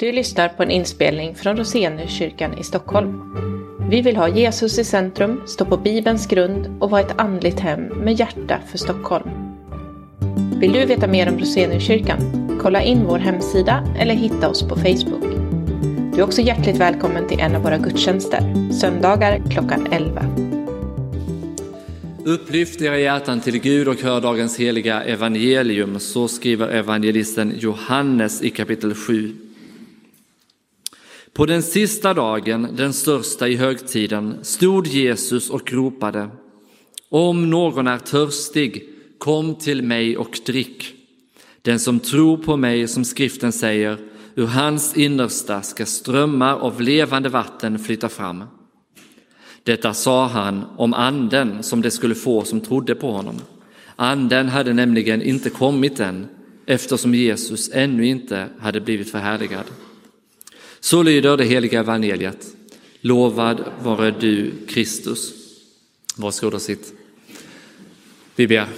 Du lyssnar på en inspelning från Roseniuskyrkan i Stockholm. Vi vill ha Jesus i centrum, stå på Bibelns grund och vara ett andligt hem med hjärta för Stockholm. Vill du veta mer om Roseniuskyrkan? Kolla in vår hemsida eller hitta oss på Facebook. Du är också hjärtligt välkommen till en av våra gudstjänster, söndagar klockan 11. Upplyft era hjärtan till Gud och hör dagens heliga evangelium. Så skriver evangelisten Johannes i kapitel 7. På den sista dagen, den största i högtiden, stod Jesus och ropade. Om någon är törstig, kom till mig och drick. Den som tror på mig, som skriften säger, ur hans innersta ska strömmar av levande vatten flyta fram. Detta sa han om anden som det skulle få som trodde på honom. Anden hade nämligen inte kommit än, eftersom Jesus ännu inte hade blivit förhärligad. Så lyder det heliga evangeliet. Lovad vare du, Kristus. Varsågod och sitt. Vi ber.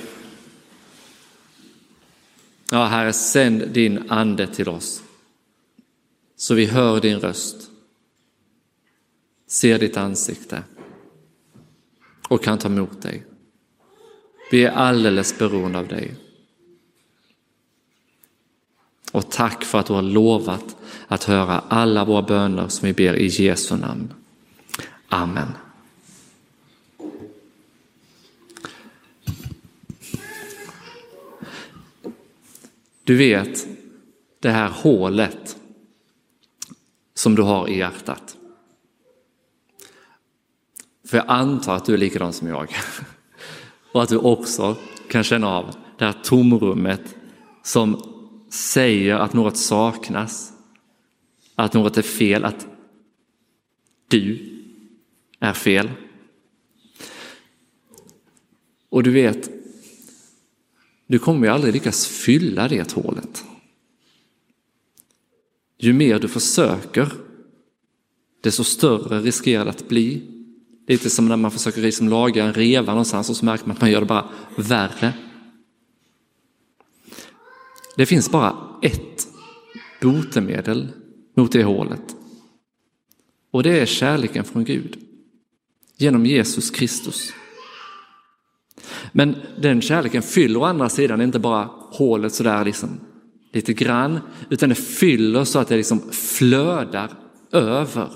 Ja, Herre, sänd din ande till oss så vi hör din röst, ser ditt ansikte och kan ta emot dig. Vi är alldeles beroende av dig. Och tack för att du har lovat att höra alla våra böner som vi ber i Jesu namn. Amen. Du vet det här hålet som du har i hjärtat. För jag antar att du är likadan som jag. Och att du också kan känna av det här tomrummet som säger att något saknas, att något är fel, att du är fel. Och du vet, du kommer ju aldrig lyckas fylla det hålet. Ju mer du försöker, desto större riskerar det att bli. Lite som när man försöker liksom laga en reva någonstans och så märker man att man gör det bara värre. Det finns bara ett botemedel mot det hålet. Och det är kärleken från Gud genom Jesus Kristus. Men den kärleken fyller å andra sidan inte bara hålet sådär liksom lite grann, utan det fyller så att det liksom flödar över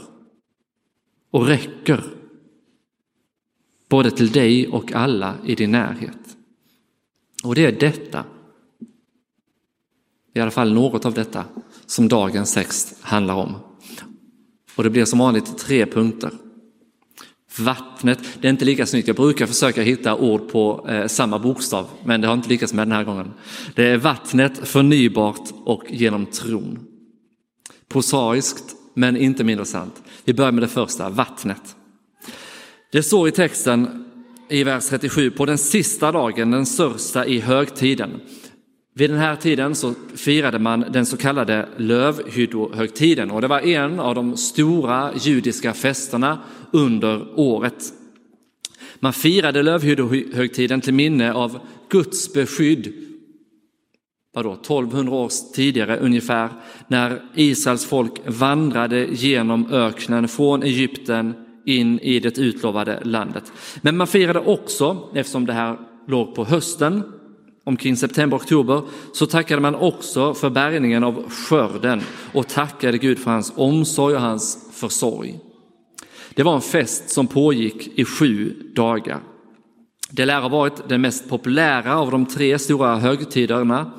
och räcker både till dig och alla i din närhet. Och det är detta, i alla fall något av detta, som dagens text handlar om. Och det blir som vanligt tre punkter. Vattnet, det är inte lika snyggt. Jag brukar försöka hitta ord på eh, samma bokstav, men det har inte lyckats med den här gången. Det är vattnet, förnybart och genom tron. Prosaiskt, men inte mindre sant. Vi börjar med det första, vattnet. Det står i texten i vers 37, på den sista dagen, den största i högtiden. Vid den här tiden så firade man den så kallade lövhyddohögtiden och det var en av de stora judiska festerna under året. Man firade lövhyddohögtiden till minne av Guds beskydd, vadå, 1200 år tidigare ungefär, när Israels folk vandrade genom öknen från Egypten in i det utlovade landet. Men man firade också, eftersom det här låg på hösten, omkring september-oktober, så tackade man också för bärgningen av skörden och tackade Gud för hans omsorg och hans försorg. Det var en fest som pågick i sju dagar. Det lär ha varit den mest populära av de tre stora högtiderna.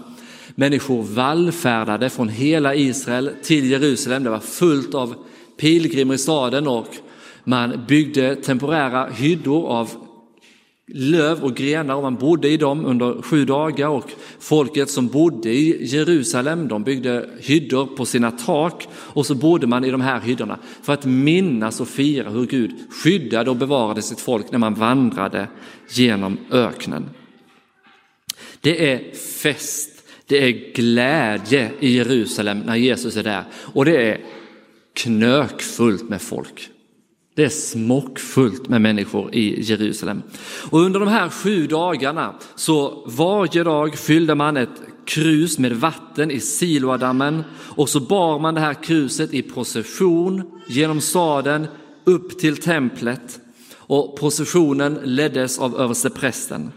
Människor vallfärdade från hela Israel till Jerusalem. Det var fullt av pilgrimer i staden och man byggde temporära hyddor av löv och grenar och man bodde i dem under sju dagar och folket som bodde i Jerusalem de byggde hyddor på sina tak och så bodde man i de här hyddorna för att minnas och fira hur Gud skyddade och bevarade sitt folk när man vandrade genom öknen. Det är fest, det är glädje i Jerusalem när Jesus är där och det är knökfullt med folk. Det är smockfullt med människor i Jerusalem. Och under de här sju dagarna så varje dag fyllde man ett krus med vatten i Siloadammen och så bar man det här kruset i procession genom staden upp till templet och processionen leddes av översteprästen.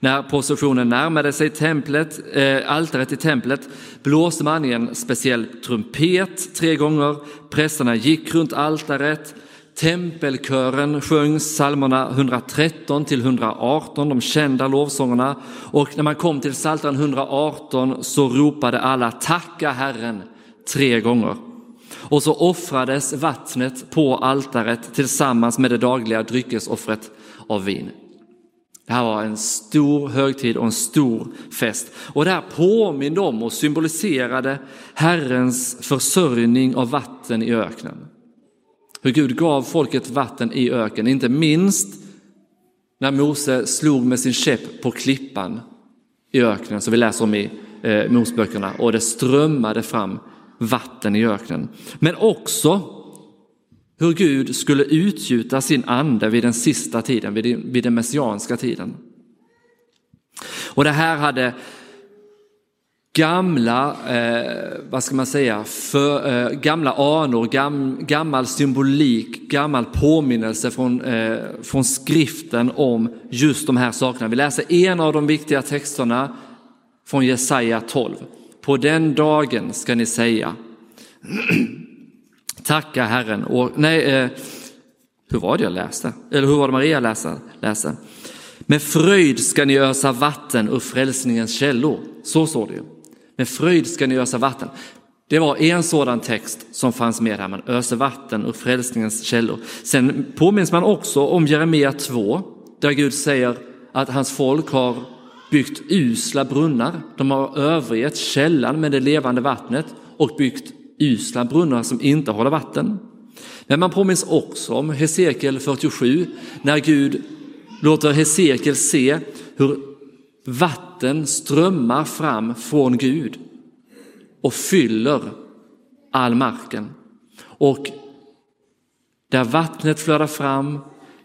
När processionen närmade sig templet, äh, altaret i templet blåste man i en speciell trumpet tre gånger. Prästerna gick runt altaret. Tempelkören sjöng psalmerna 113 till 118, de kända lovsångerna. Och när man kom till psaltaren 118 så ropade alla tacka Herren tre gånger. Och så offrades vattnet på altaret tillsammans med det dagliga dryckesoffret av vin. Det här var en stor högtid och en stor fest. Och det här påminde om och symboliserade Herrens försörjning av vatten i öknen. Hur Gud gav folket vatten i öken, inte minst när Mose slog med sin käpp på klippan i öknen som vi läser om i eh, Moseböckerna och det strömmade fram vatten i öknen. Men också hur Gud skulle utgjuta sin ande vid den sista tiden, vid den messianska tiden. Och det här hade gamla, eh, vad ska man säga, för, eh, gamla anor, gam, gammal symbolik, gammal påminnelse från, eh, från skriften om just de här sakerna. Vi läser en av de viktiga texterna från Jesaja 12. På den dagen ska ni säga Tacka Herren. Och, nej, eh, hur var det jag läste? Eller hur var det Maria läste? läste? Med fröjd ska ni ösa vatten ur frälsningens källor. Så står det ju. Med fröjd ska ni ösa vatten. Det var en sådan text som fanns med här, man öser vatten ur frälsningens källor. Sen påminns man också om Jeremia 2, där Gud säger att hans folk har byggt usla brunnar. De har övergett källan med det levande vattnet och byggt usla brunnar som inte håller vatten. Men man påminns också om Hesekiel 47 när Gud låter Hesekiel se hur vatten strömmar fram från Gud och fyller all marken. Och där vattnet flödar fram,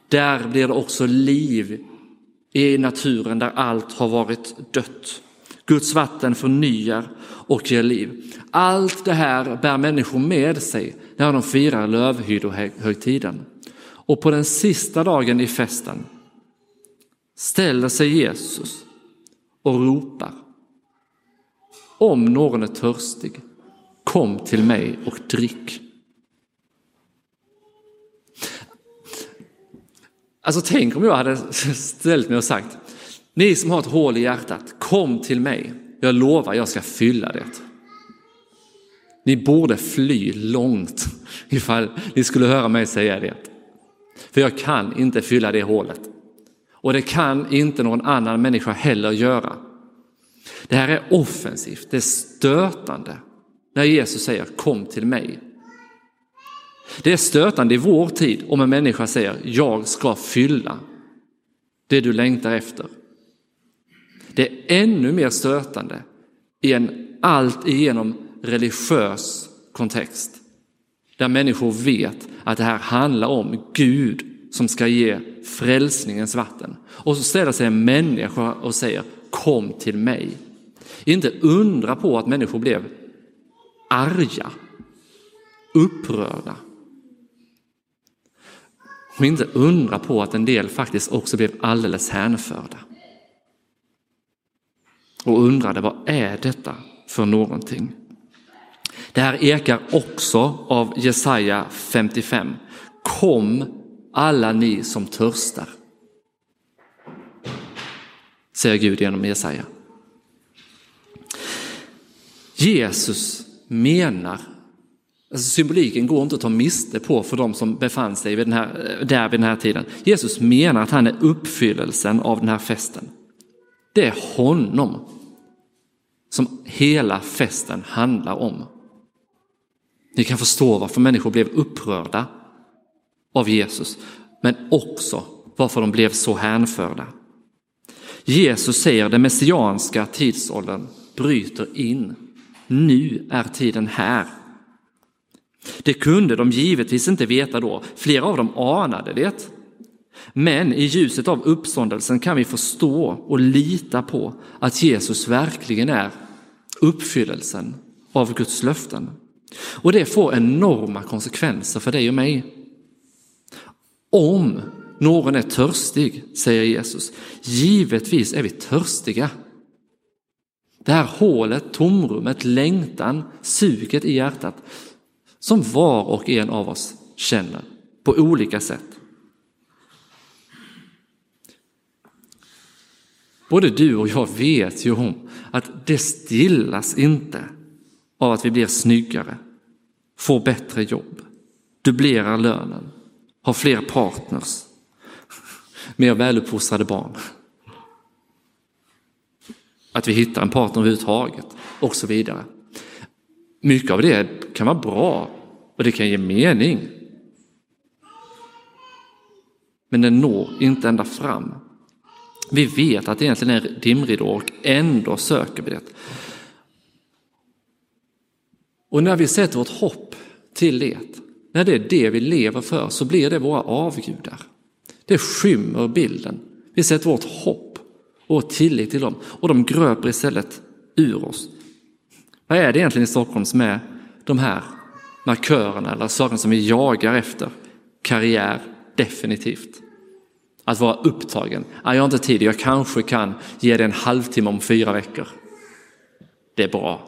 där blir det också liv i naturen där allt har varit dött. Guds vatten förnyar och ger liv. Allt det här bär människor med sig när de firar lövhyddohögtiden. Och på den sista dagen i festen ställer sig Jesus och ropar. Om någon är törstig, kom till mig och drick. Alltså tänk om jag hade ställt mig och sagt, ni som har ett hål i hjärtat, kom till mig. Jag lovar, jag ska fylla det. Ni borde fly långt ifall ni skulle höra mig säga det. För jag kan inte fylla det hålet. Och det kan inte någon annan människa heller göra. Det här är offensivt, det är stötande när Jesus säger kom till mig. Det är stötande i vår tid om en människa säger jag ska fylla det du längtar efter. Det är ännu mer stötande i en allt igenom religiös kontext. Där människor vet att det här handlar om Gud som ska ge frälsningens vatten. Och så ställer sig en människa och säger kom till mig. Inte undra på att människor blev arga, upprörda. Och inte undra på att en del faktiskt också blev alldeles hänförda och undrade vad är detta för någonting? Det här ekar också av Jesaja 55. Kom alla ni som törstar. Säger Gud genom Jesaja. Jesus menar, alltså symboliken går inte att ta miste på för de som befann sig vid den här, där vid den här tiden. Jesus menar att han är uppfyllelsen av den här festen. Det är honom som hela festen handlar om. Ni kan förstå varför människor blev upprörda av Jesus, men också varför de blev så hänförda. Jesus säger den messianska tidsåldern bryter in. Nu är tiden här. Det kunde de givetvis inte veta då, flera av dem anade det. Men i ljuset av uppståndelsen kan vi förstå och lita på att Jesus verkligen är uppfyllelsen av Guds löften. Och det får enorma konsekvenser för dig och mig. Om någon är törstig, säger Jesus, givetvis är vi törstiga. Det här hålet, tomrummet, längtan, suget i hjärtat som var och en av oss känner på olika sätt. Både du och jag vet ju om att det stillas inte av att vi blir snyggare, får bättre jobb, dubblerar lönen, har fler partners, mer väluppfostrade barn. Att vi hittar en partner överhuvudtaget och så vidare. Mycket av det kan vara bra och det kan ge mening. Men den når inte ända fram. Vi vet att det egentligen är dimridå och ändå söker vi det. Och när vi sätter vårt hopp till det, när det är det vi lever för, så blir det våra avgudar. Det skymmer bilden. Vi sätter vårt hopp och tillit till dem och de gröper istället ur oss. Vad är det egentligen i Stockholm som är de här markörerna eller sakerna som vi jagar efter? Karriär, definitivt. Att vara upptagen. jag har inte tid, jag kanske kan ge dig en halvtimme om fyra veckor. Det är bra.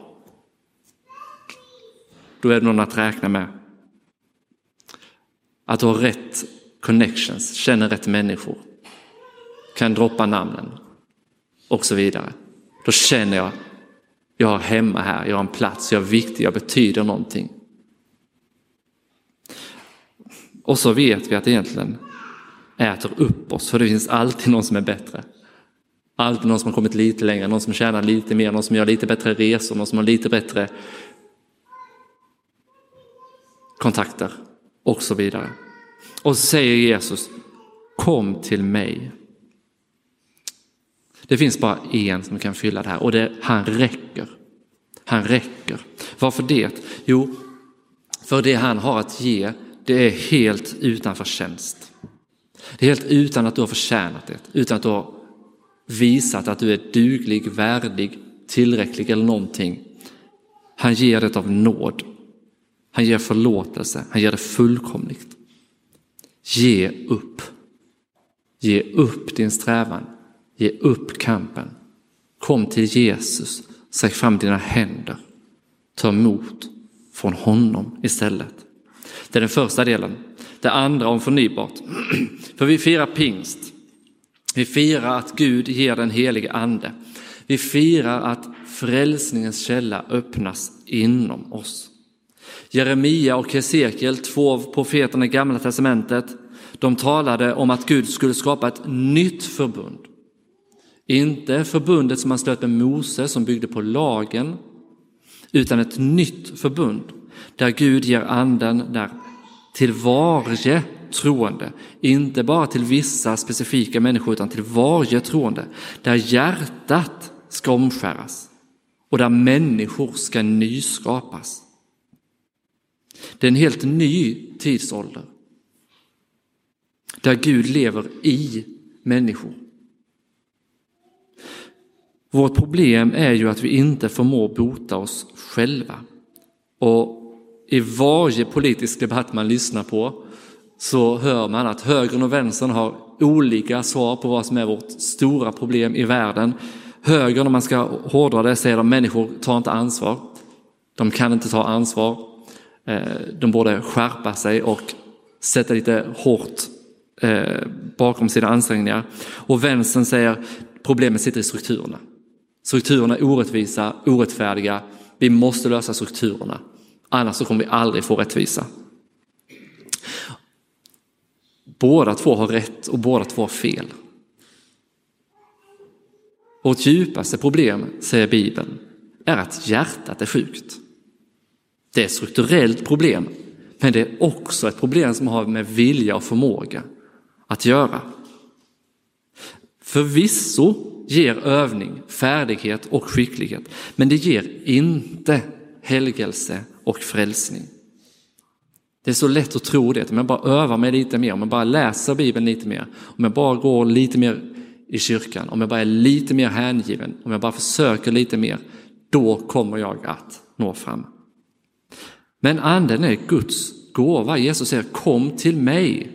Då är det någon att räkna med. Att du har rätt connections, känner rätt människor, kan droppa namnen och så vidare. Då känner jag, jag har hemma här, jag har en plats, jag är viktig, jag betyder någonting. Och så vet vi att det egentligen äter upp oss, för det finns alltid någon som är bättre. Alltid någon som har kommit lite längre, någon som tjänar lite mer, någon som gör lite bättre resor, någon som har lite bättre kontakter och så vidare. Och så säger Jesus, kom till mig. Det finns bara en som kan fylla det här och det, han räcker. Han räcker. Varför det? Jo, för det han har att ge, det är helt utan förtjänst. Det är helt utan att du har förtjänat det, utan att du har visat att du är duglig, värdig, tillräcklig eller någonting. Han ger det av nåd. Han ger förlåtelse, han ger det fullkomligt. Ge upp. Ge upp din strävan. Ge upp kampen. Kom till Jesus, sträck fram dina händer. Ta emot från honom istället. Det är den första delen. Det andra om förnybart. För vi firar pingst. Vi firar att Gud ger den helige ande. Vi firar att frälsningens källa öppnas inom oss. Jeremia och Hesekiel, två av profeterna i Gamla testamentet, de talade om att Gud skulle skapa ett nytt förbund. Inte förbundet som han slöt med Mose som byggde på lagen, utan ett nytt förbund där Gud ger anden där till varje troende, inte bara till vissa specifika människor utan till varje troende, där hjärtat ska omskäras och där människor ska nyskapas. Det är en helt ny tidsålder. Där Gud lever i människor. Vårt problem är ju att vi inte förmår bota oss själva. Och i varje politisk debatt man lyssnar på så hör man att högern och vänstern har olika svar på vad som är vårt stora problem i världen. Högern, om man ska hårdra det, säger att människor tar inte ansvar. De kan inte ta ansvar. Eh, de borde skärpa sig och sätta lite hårt eh, bakom sina ansträngningar. Och vänstern säger problemet sitter i strukturerna. Strukturerna är orättvisa, orättfärdiga. Vi måste lösa strukturerna. Annars så kommer vi aldrig få rättvisa. Båda två har rätt och båda två har fel. Vårt djupaste problem, säger Bibeln, är att hjärtat är sjukt. Det är ett strukturellt problem, men det är också ett problem som har med vilja och förmåga att göra. Förvisso ger övning färdighet och skicklighet, men det ger inte helgelse och frälsning. Det är så lätt att tro det, om jag bara övar mig lite mer, om jag bara läser Bibeln lite mer, om jag bara går lite mer i kyrkan, om jag bara är lite mer hängiven, om jag bara försöker lite mer, då kommer jag att nå fram. Men anden är Guds gåva. Jesus säger kom till mig.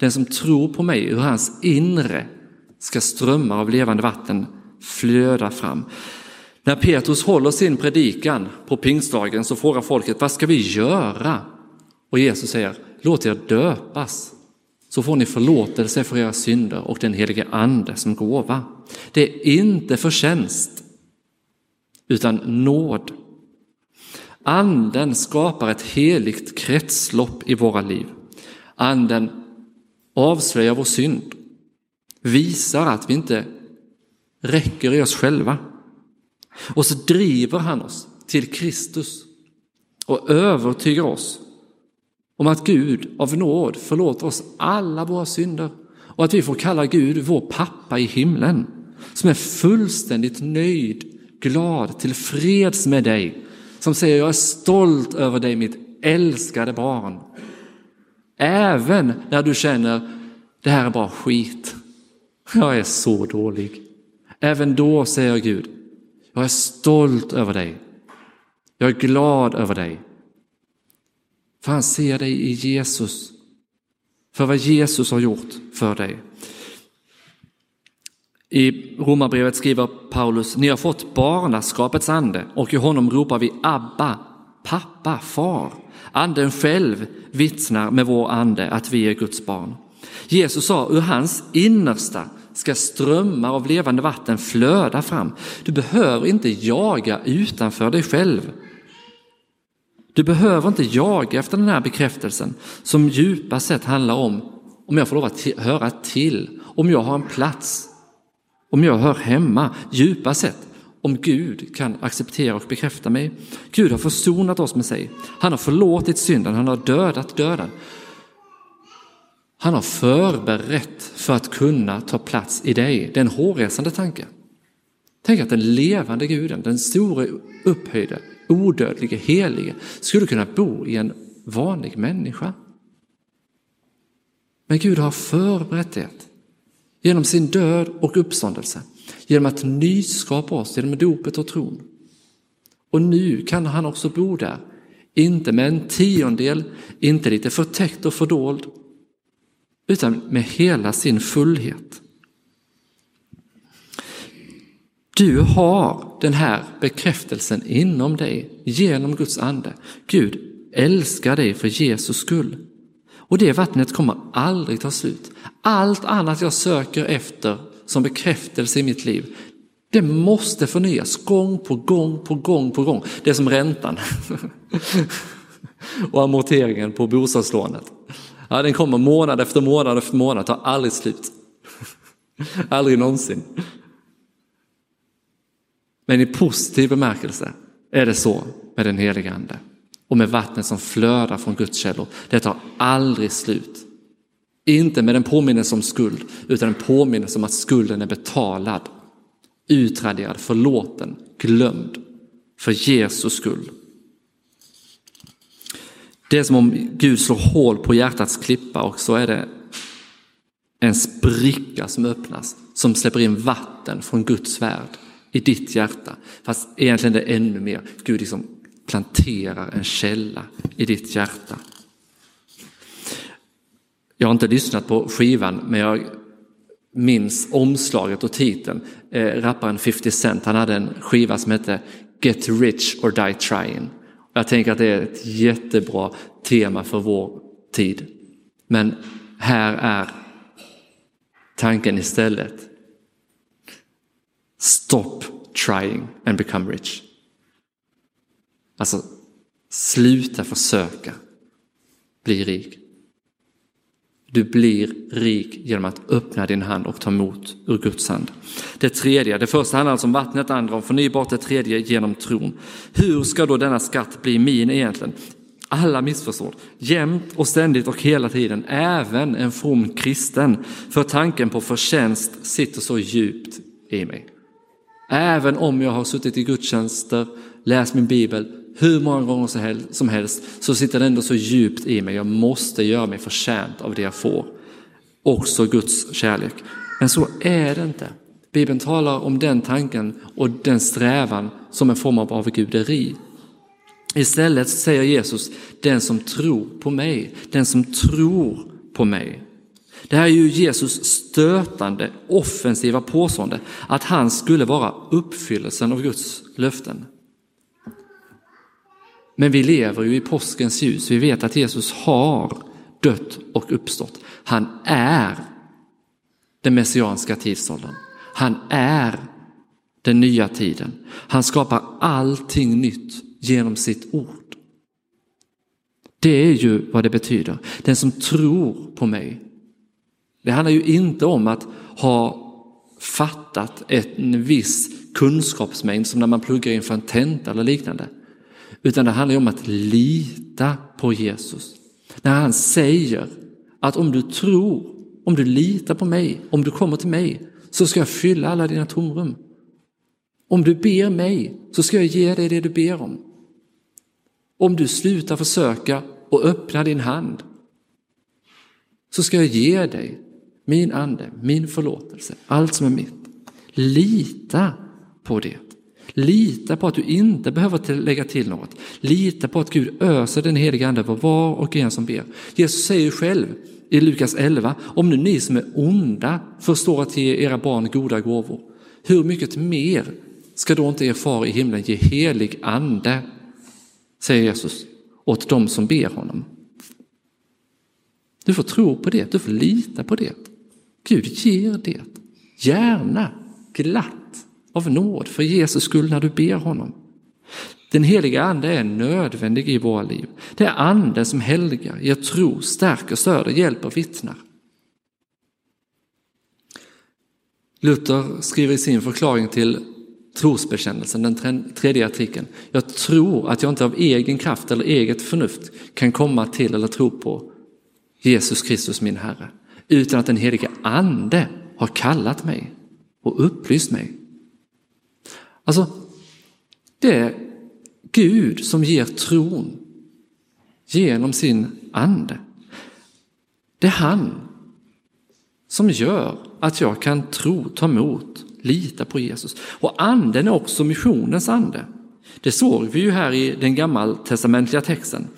Den som tror på mig, ur hans inre ska strömmar av levande vatten flöda fram. När Petrus håller sin predikan på pingstdagen så frågar folket vad ska vi göra? Och Jesus säger låt er döpas så får ni förlåtelse för era synder och den helige ande som gåva. Det är inte förtjänst utan nåd. Anden skapar ett heligt kretslopp i våra liv. Anden avslöjar vår synd, visar att vi inte räcker i oss själva. Och så driver han oss till Kristus och övertygar oss om att Gud av nåd förlåter oss alla våra synder och att vi får kalla Gud vår pappa i himlen som är fullständigt nöjd, glad, tillfreds med dig som säger jag är stolt över dig mitt älskade barn. Även när du känner det här är bara skit. Jag är så dålig. Även då säger Gud, jag är stolt över dig. Jag är glad över dig. För han ser dig i Jesus. För vad Jesus har gjort för dig. I Romarbrevet skriver Paulus, ni har fått barnaskapets ande och i honom ropar vi Abba, pappa, far. Anden själv vittnar med vår ande att vi är Guds barn. Jesus sa, ur hans innersta ska strömmar av levande vatten flöda fram. Du behöver inte jaga utanför dig själv. Du behöver inte jaga efter den här bekräftelsen som djupa sett handlar om om jag får lov att höra till, om jag har en plats, om jag hör hemma, djupa sett om Gud kan acceptera och bekräfta mig. Gud har försonat oss med sig. Han har förlåtit synden, han har dödat döden. Han har förberett för att kunna ta plats i dig. Det är en hårresande tanke. Tänk att den levande guden, den store upphöjde, odödlige, helige, skulle kunna bo i en vanlig människa. Men Gud har förberett det genom sin död och uppståndelse, genom att nyskapa oss genom dopet och tron. Och nu kan han också bo där, inte med en tiondel, inte lite förtäckt och fördold, utan med hela sin fullhet. Du har den här bekräftelsen inom dig genom Guds ande. Gud älskar dig för Jesus skull. Och det vattnet kommer aldrig ta slut. Allt annat jag söker efter som bekräftelse i mitt liv, det måste förnyas gång på gång på gång på gång. Det är som räntan och amorteringen på bostadslånet. Ja, den kommer månad efter månad efter månad, tar aldrig slut. aldrig någonsin. Men i positiv bemärkelse är det så med den helige Ande och med vattnet som flödar från Guds källor. Det tar aldrig slut. Inte med en påminnelse om skuld, utan en påminnelse om att skulden är betalad, utraderad, förlåten, glömd för Jesus skull. Det är som om Gud slår hål på hjärtats klippa och så är det en spricka som öppnas som släpper in vatten från Guds värld i ditt hjärta. Fast egentligen är det ännu mer, Gud liksom planterar en källa i ditt hjärta. Jag har inte lyssnat på skivan men jag minns omslaget och titeln. Eh, rapparen 50 Cent, han hade en skiva som hette Get Rich or Die Trying. Jag tänker att det är ett jättebra tema för vår tid. Men här är tanken istället. Stop trying and become rich. Alltså, sluta försöka bli rik. Du blir rik genom att öppna din hand och ta emot ur Guds hand. Det tredje, det första handlar alltså om vattnet, det andra om förnybart, det tredje genom tron. Hur ska då denna skatt bli min egentligen? Alla missförstår, jämt och ständigt och hela tiden, även en from kristen, för tanken på förtjänst sitter så djupt i mig. Även om jag har suttit i gudstjänster, läst min bibel hur många gånger som helst så sitter det ändå så djupt i mig. Jag måste göra mig förtjänt av det jag får. Också Guds kärlek. Men så är det inte. Bibeln talar om den tanken och den strävan som en form av avguderi. Istället säger Jesus, den som tror på mig, den som tror på mig. Det här är ju Jesus stötande, offensiva påstående att han skulle vara uppfyllelsen av Guds löften. Men vi lever ju i påskens ljus, vi vet att Jesus har dött och uppstått. Han är den messianska tidsåldern. Han är den nya tiden. Han skapar allting nytt genom sitt ord. Det är ju vad det betyder. Den som tror på mig. Det handlar ju inte om att ha fattat en viss kunskapsmängd som när man pluggar inför en tenta eller liknande. Utan det handlar om att lita på Jesus. När han säger att om du tror, om du litar på mig, om du kommer till mig så ska jag fylla alla dina tomrum. Om du ber mig så ska jag ge dig det du ber om. Om du slutar försöka och öppnar din hand så ska jag ge dig min ande, min förlåtelse, allt som är mitt. Lita på det. Lita på att du inte behöver lägga till något. Lita på att Gud öser den heliga ande på var och en som ber. Jesus säger själv i Lukas 11, om nu ni som är onda förstår att ge era barn goda gåvor, hur mycket mer ska då inte er far i himlen ge helig ande, säger Jesus, åt dem som ber honom. Du får tro på det, du får lita på det. Gud ger det, gärna, glatt, av nåd för Jesus skull när du ber honom. Den heliga ande är nödvändig i våra liv. Det är anden som helgar, ger tro, stärker, stöder, hjälper, vittnar. Luther skriver i sin förklaring till trosbekännelsen, den tredje artikeln. Jag tror att jag inte av egen kraft eller eget förnuft kan komma till eller tro på Jesus Kristus min Herre, utan att den heliga ande har kallat mig och upplyst mig. Alltså, det är Gud som ger tron genom sin ande. Det är han som gör att jag kan tro, ta emot, lita på Jesus. Och anden är också missionens ande. Det såg vi ju här i den gammaltestamentliga texten.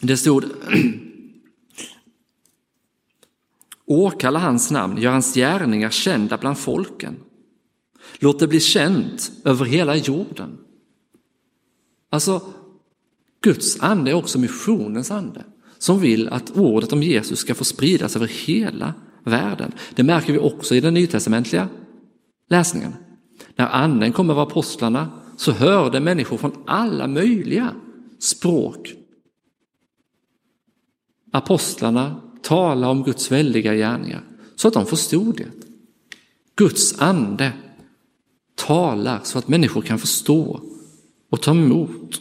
Det stod Åkalla hans namn, gör hans gärningar kända bland folken. Låt det bli känt över hela jorden. Alltså, Guds ande är också missionens ande som vill att ordet om Jesus ska få spridas över hela världen. Det märker vi också i den nytestamentliga läsningen. När anden kom över apostlarna så hörde människor från alla möjliga språk apostlarna tala om Guds väldiga gärningar så att de förstod det. Guds ande talar så att människor kan förstå och ta emot.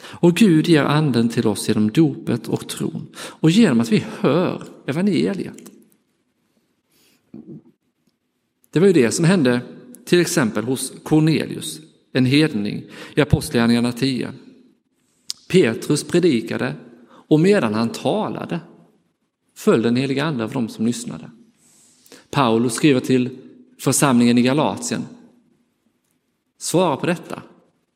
Och Gud ger anden till oss genom dopet och tron och genom att vi hör evangeliet. Det var ju det som hände till exempel hos Cornelius, en hedning i Apostlagärningarna 10. Petrus predikade och medan han talade föll den heliga ande av dem som lyssnade. Paulus skriver till församlingen i Galatien. Svara på detta.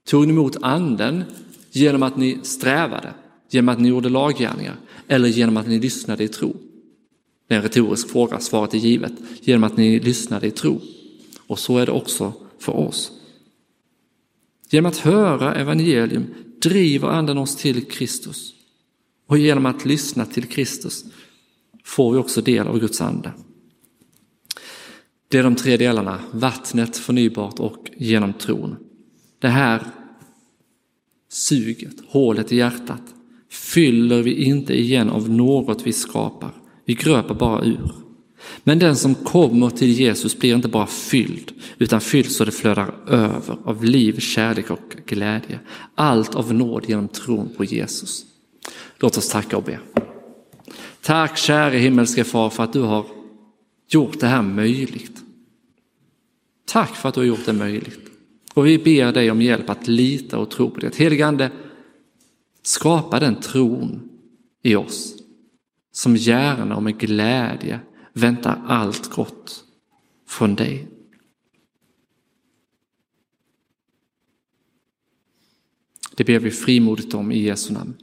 Tog ni emot anden genom att ni strävade, genom att ni gjorde laggärningar eller genom att ni lyssnade i tro? Det är en retorisk fråga, svaret är givet. Genom att ni lyssnade i tro. Och så är det också för oss. Genom att höra evangelium driver anden oss till Kristus. Och genom att lyssna till Kristus får vi också del av Guds ande. Det är de tre delarna, vattnet, förnybart och genom tron. Det här suget, hålet i hjärtat, fyller vi inte igen av något vi skapar. Vi gröper bara ur. Men den som kommer till Jesus blir inte bara fylld, utan fylld så det flödar över av liv, kärlek och glädje. Allt av nåd genom tron på Jesus. Låt oss tacka och be. Tack käre himmelske far för att du har gjort det här möjligt. Tack för att du har gjort det möjligt. Och vi ber dig om hjälp att lita och tro på det. Helige Ande, skapa den tron i oss som gärna och med glädje väntar allt gott från dig. Det ber vi frimodigt om i Jesu namn.